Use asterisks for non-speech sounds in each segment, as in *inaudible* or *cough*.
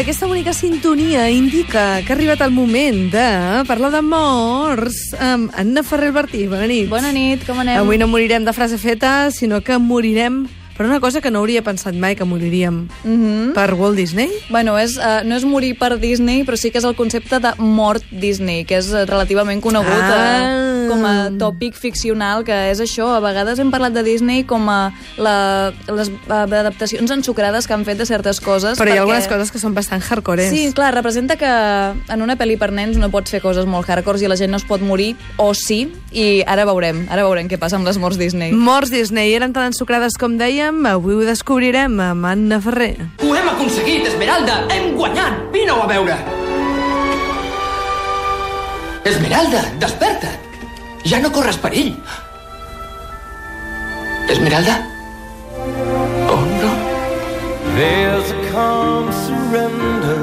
aquesta bonica sintonia indica que ha arribat el moment de parlar de morts amb Anna Ferrer Bertí. Bona nit. Bona nit, com anem? Avui no morirem de frase feta, sinó que morirem per una cosa que no hauria pensat mai que moriríem. Mm -hmm. Per Walt Disney? Bueno, és, uh, no és morir per Disney, però sí que és el concepte de mort Disney, que és uh, relativament conegut Ah. uh, com a tòpic ficcional, que és això. A vegades hem parlat de Disney com a la, les adaptacions ensucrades que han fet de certes coses. Però hi ha perquè- algunes coses que són bastant hardcores. Sí, clar, representa que en una pel·li per nens no pots fer coses molt hardcores i la gent no es pot morir, o sí, i ara veurem, ara veurem què passa amb les morts Disney. Morts Disney eren tan ensucrades com dèiem, avui ho descobrirem amb Anna Ferrer. Ho hem aconseguit, Esmeralda! Hem guanyat! Vine-ho a veure! Esmeralda, desperta't! Ja no corres perill! Esmeralda? Oh, no. There's a calm surrender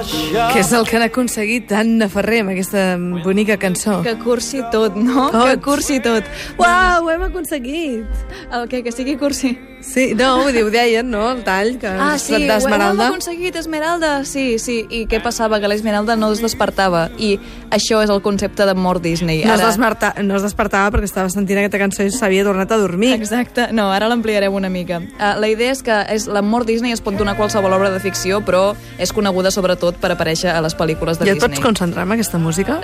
Què és el que han aconseguit Anna Ferrer amb aquesta bonica cançó? Que cursi tot, no? Tot. Que cursi tot. Uau, ho hem aconseguit! El que, que sigui cursi. Sí, no, ho deien, no?, el tall, que Ah, és sí, ho hem d'Esmeralda. aconseguit, Esmeralda. Sí, sí. I què passava? Que l'Esmeralda no es despertava. I això és el concepte de mort Disney. No es, desmarta, no es despertava perquè estava sentint aquesta cançó i s'havia tornat a dormir. Exacte. No, ara l'ampliarem una mica. Uh, la idea és que és, la mort Disney es pot donar a qualsevol obra de ficció, però és coneguda sobretot per aparèixer a les pel·lícules de et Disney. pots concentrar en aquesta música?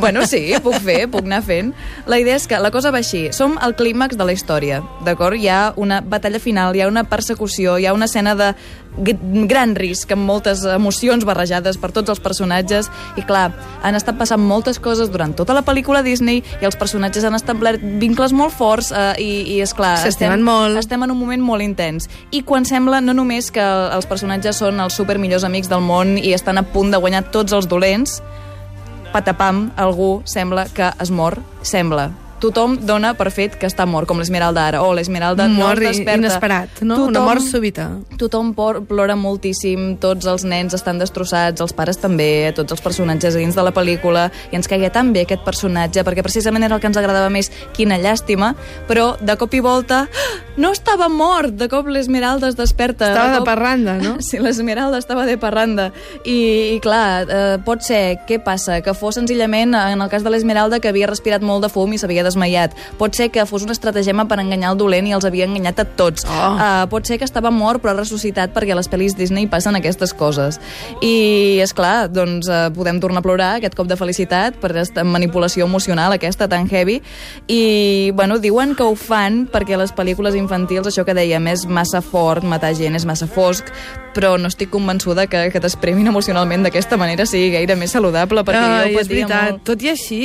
Bueno, sí, puc fer, puc anar fent. La idea és que la cosa va així. Som al clímax de la història, d'acord? Hi ha una batalla final, hi ha una persecució, hi ha una escena de gran risc, amb moltes emocions barrejades per tots els personatges, i clar, han estat passant moltes coses durant tota la pel·lícula Disney, i els personatges han establert vincles molt forts, eh, i, i és clar, S'estimen molt. estem en un moment molt intens. I quan sembla no només que els personatges són els super millors amics del món i estan a punt de guanyar tots els dolents, patapam, algú sembla que es mor, sembla. Tothom dona per fet que està mort, com l'Esmeralda ara. O l'Esmeralda no desperta. inesperat, no? Una mort súbita. Tothom por, plora moltíssim, tots els nens estan destrossats, els pares també, tots els personatges dins de la pel·lícula, i ens caia tan bé aquest personatge, perquè precisament era el que ens agradava més, quina llàstima, però de cop i volta, "Ah, no estava mort! De cop l'Esmeralda es desperta. Estava de cop... parranda, no? *laughs* Sí, l'Esmeralda estava de parranda. I, i clar, eh, pot ser, què passa? Que fos senzillament, en el cas de l'Esmeralda, que havia respirat molt de fum i s'havia desmaiat. Pot ser que fos un estratagema per enganyar el dolent i els havia enganyat a tots. Oh. Uh, pot ser que estava mort però ressuscitat perquè a les pel·lis Disney passen aquestes coses. I, és clar, doncs uh, podem tornar a plorar aquest cop de felicitat per aquesta manipulació emocional aquesta tan heavy. I, bueno, diuen que ho fan perquè les pel·lícules infantils, això que dèiem, és massa fort, matar gent és massa fosc, però no estic convençuda que, que t'espremin emocionalment d'aquesta manera sigui gaire més saludable, perquè Ai, jo és veritat. molt. Tot i així,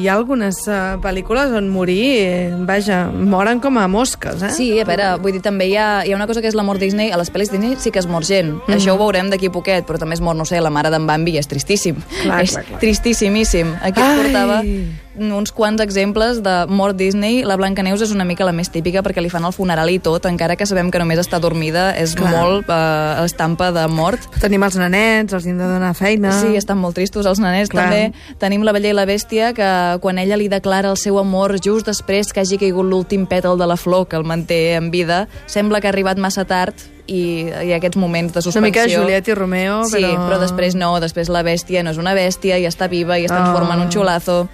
hi ha algunes uh, pel·lícules on morir, eh, vaja, moren com a mosques, eh? Sí, a veure, vull dir, també hi ha, hi ha una cosa que és la mort Disney, a les pel·lis Disney sí que es mor gent, mm. això ho veurem d'aquí poquet, però també es mor, no sé, la mare d'en Bambi és tristíssim. Clar, és clar, clar. tristissimíssim. Aquí Ai. es portava uns quants exemples de mort Disney. La Blancaneus és una mica la més típica perquè li fan el funeral i tot, encara que sabem que només està dormida, és Clar. molt eh, estampa de mort. Tenim els nenets, els hem de donar feina. Sí, estan molt tristos els nenets Clar. també. Tenim la Bella i la Bèstia, que quan ella li declara el seu amor just després que hagi caigut l'últim pètal de la flor que el manté en vida, sembla que ha arribat massa tard i hi ha aquests moments de Una suspensió. mica Juliet i Romeo, Sí, però... però després no, després la bèstia no és una bèstia i està viva i es transforma en un Oh. xulazo.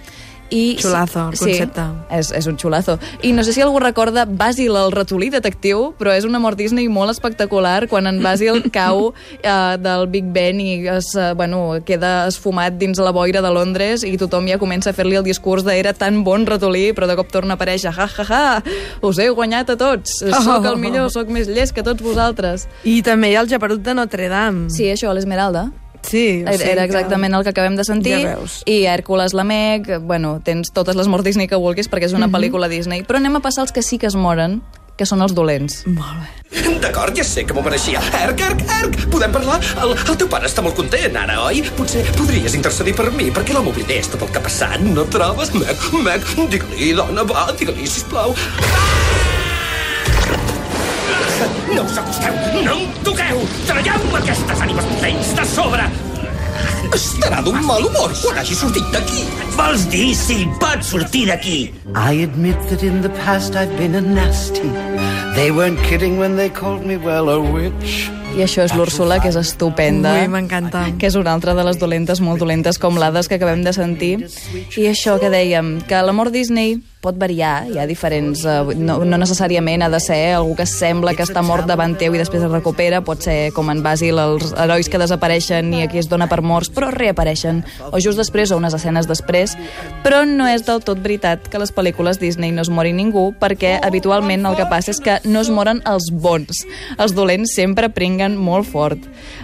I, Xulazo, el concepte. Sí, és, és un xulazo. I no sé si algú recorda Basil, el ratolí detectiu, però és una mort Disney molt espectacular quan en Basil *laughs* cau eh, del Big Ben i es, eh, bueno, queda esfumat dins la boira de Londres i tothom ja comença a fer-li el discurs de era tan bon ratolí, però de cop torna a aparèixer ja, ja, ja, us he guanyat a tots, sóc el millor, sóc més llest que tots vosaltres. I també hi ha el japerut de Notre Dame. Sí, això, l'Esmeralda. Sí o Era, sigui era que- exactament el que acabem de sentir. Ja veus. I Hèrcules Lamec, bueno, tens totes les morts Disney que vulguis perquè és una pel·lícula Disney. Però anem a passar als que sí que es moren, que són els dolents. Molt bé. D'acord, ja sé que m'ho mereixia. Erc, Erc, Erc, podem parlar? El, el teu pare està molt content ara, oi? Potser podries intercedir per mi, perquè l'home oblidés tot el que ha passat, no trobes? Meg, Meg, digue-li, dona, va, digue-li, sisplau. No us acosteu, no em toqueu! Traieu aquestes ànimes potents de sobre! Estarà d'un mal humor quan hagi sortit d'aquí. Vols dir si pot sortir d'aquí? I admit that in the past I've been a nasty. They weren't kidding when they called me, well, a witch. I això és l'Úrsula, que és estupenda. Ui, m'encanta. Que és una altra de les dolentes, molt dolentes, com l'Hades que acabem de sentir. I això que dèiem, que l'amor Disney pot variar, hi ha diferents... Eh, no, no necessàriament ha de ser algú que sembla que està mort davant teu i després es recupera, pot ser com en Basil, els herois que desapareixen i aquí es dona per morts, però reapareixen, o just després o unes escenes després, però no és del tot veritat que les pel·lícules Disney no es mori ningú, perquè habitualment el que passa és que no es moren els bons. Els dolents sempre pringuen molt fort.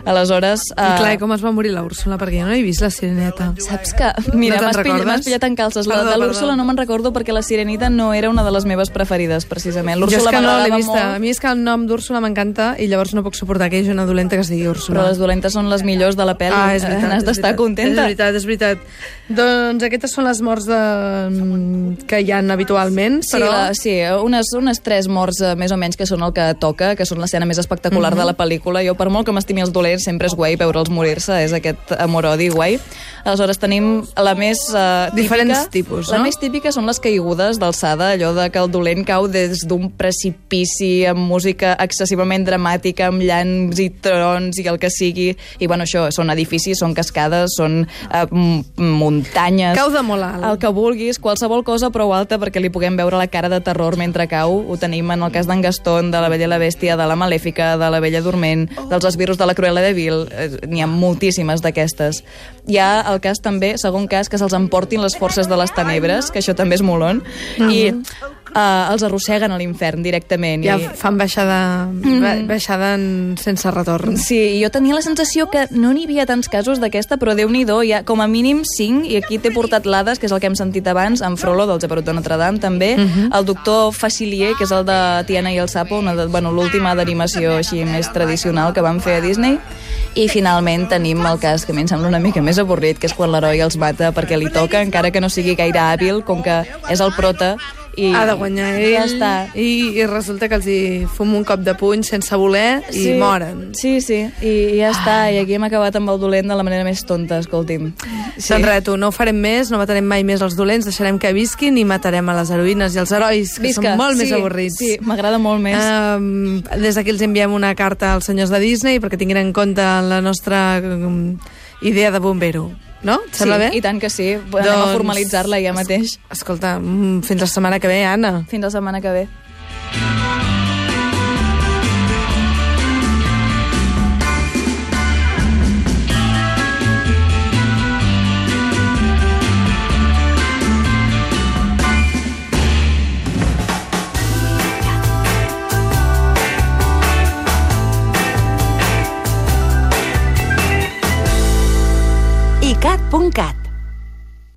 Aleshores... I clar, i com es va morir la Úrsula? Perquè jo no he vist la sireneta. Saps que... Mira, No m'has pillat, pillat en calces. La Perdó, de l'Úrsula no me'n recordo perquè la Sirenita no era una de les meves preferides, precisament. L'Úrsula que no m'agradava vista. A molt, mi és que el nom d'Úrsula m'encanta i llavors no puc suportar que hi hagi una dolenta que es digui Úrsula. però les dolentes són les millors de la pel·li. Ah, és veritat. *laughs* N'has d'estar contenta. És veritat, és veritat. Doncs aquestes són les morts de... que hi han habitualment, Sí, però... la, sí unes, unes tres morts eh, més o menys que són el que toca, que són l'escena més espectacular Mhm. de la pel·lícula. Jo, per molt que m'estimi els dolents, sempre és guai veure'ls morir-se, és aquest amor-odi guai. Aleshores tenim la més uh, típica... Diferents tipus, La no? més típica són les caigudes d'alçada, allò de que el dolent cau des d'un precipici amb música excessivament dramàtica, amb llans i trons i el que sigui. I bueno, això, són edificis, són cascades, són uh, muntanyes... Cau de molt alt. El que vulguis, qualsevol cosa prou alta perquè li puguem veure la cara de terror mentre cau. Ho tenim en el cas d'en Gaston, de la Bella i la Bèstia, de la Malèfica, de la Bella Dorment, dels esbirros de la Cruella de Vil. Eh, N'hi ha moltíssimes d'aquestes. Hi ha el cas també, segon cas, que se'ls emportin les forces de les tenebres, que això també és molon, i uh, els arrosseguen a l'infern directament. Ja I... fan baixada, mm. baixada en, sense retorn. Sí, jo tenia la sensació que no n'hi havia tants casos d'aquesta, però déu nhi hi ha com a mínim 5, i aquí t'he portat l'Hades, que és el que hem sentit abans, en Frollo, del Geperut de Notre Dame, també, el doctor Facilier, que és el de Tiana i el Sapo, una de, bueno, l'última d'animació així més tradicional que van fer a Disney, i finalment tenim el cas que a mi em sembla una mica més avorrit, que és quan l'heroi els mata perquè li toca, encara que no sigui gaire hàbil, com que és el prota, i ha de guanyar ell i ja està. I, i resulta que els hi fum un cop de puny sense voler i moren. Sí, sí, i, i ja està. I aquí hem acabat amb el dolent de la manera més tonta, escolti'm. Sí. Doncs res, tu, no ho farem més, no matarem mai més els dolents, deixarem que visquin i matarem a les heroïnes i els herois, que Visca. són molt sí, més avorrits. Sí, m'agrada molt més. Um, des d'aquí els enviem una carta als senyors de Disney perquè tinguin en compte la nostra um, idea de bombero. No? Et sí, sembla bé? i tant que sí. Anem a Doncs- formalitzar-la ja mateix. Escolta, mm, fins la setmana que ve, Anna. Fins la setmana que ve.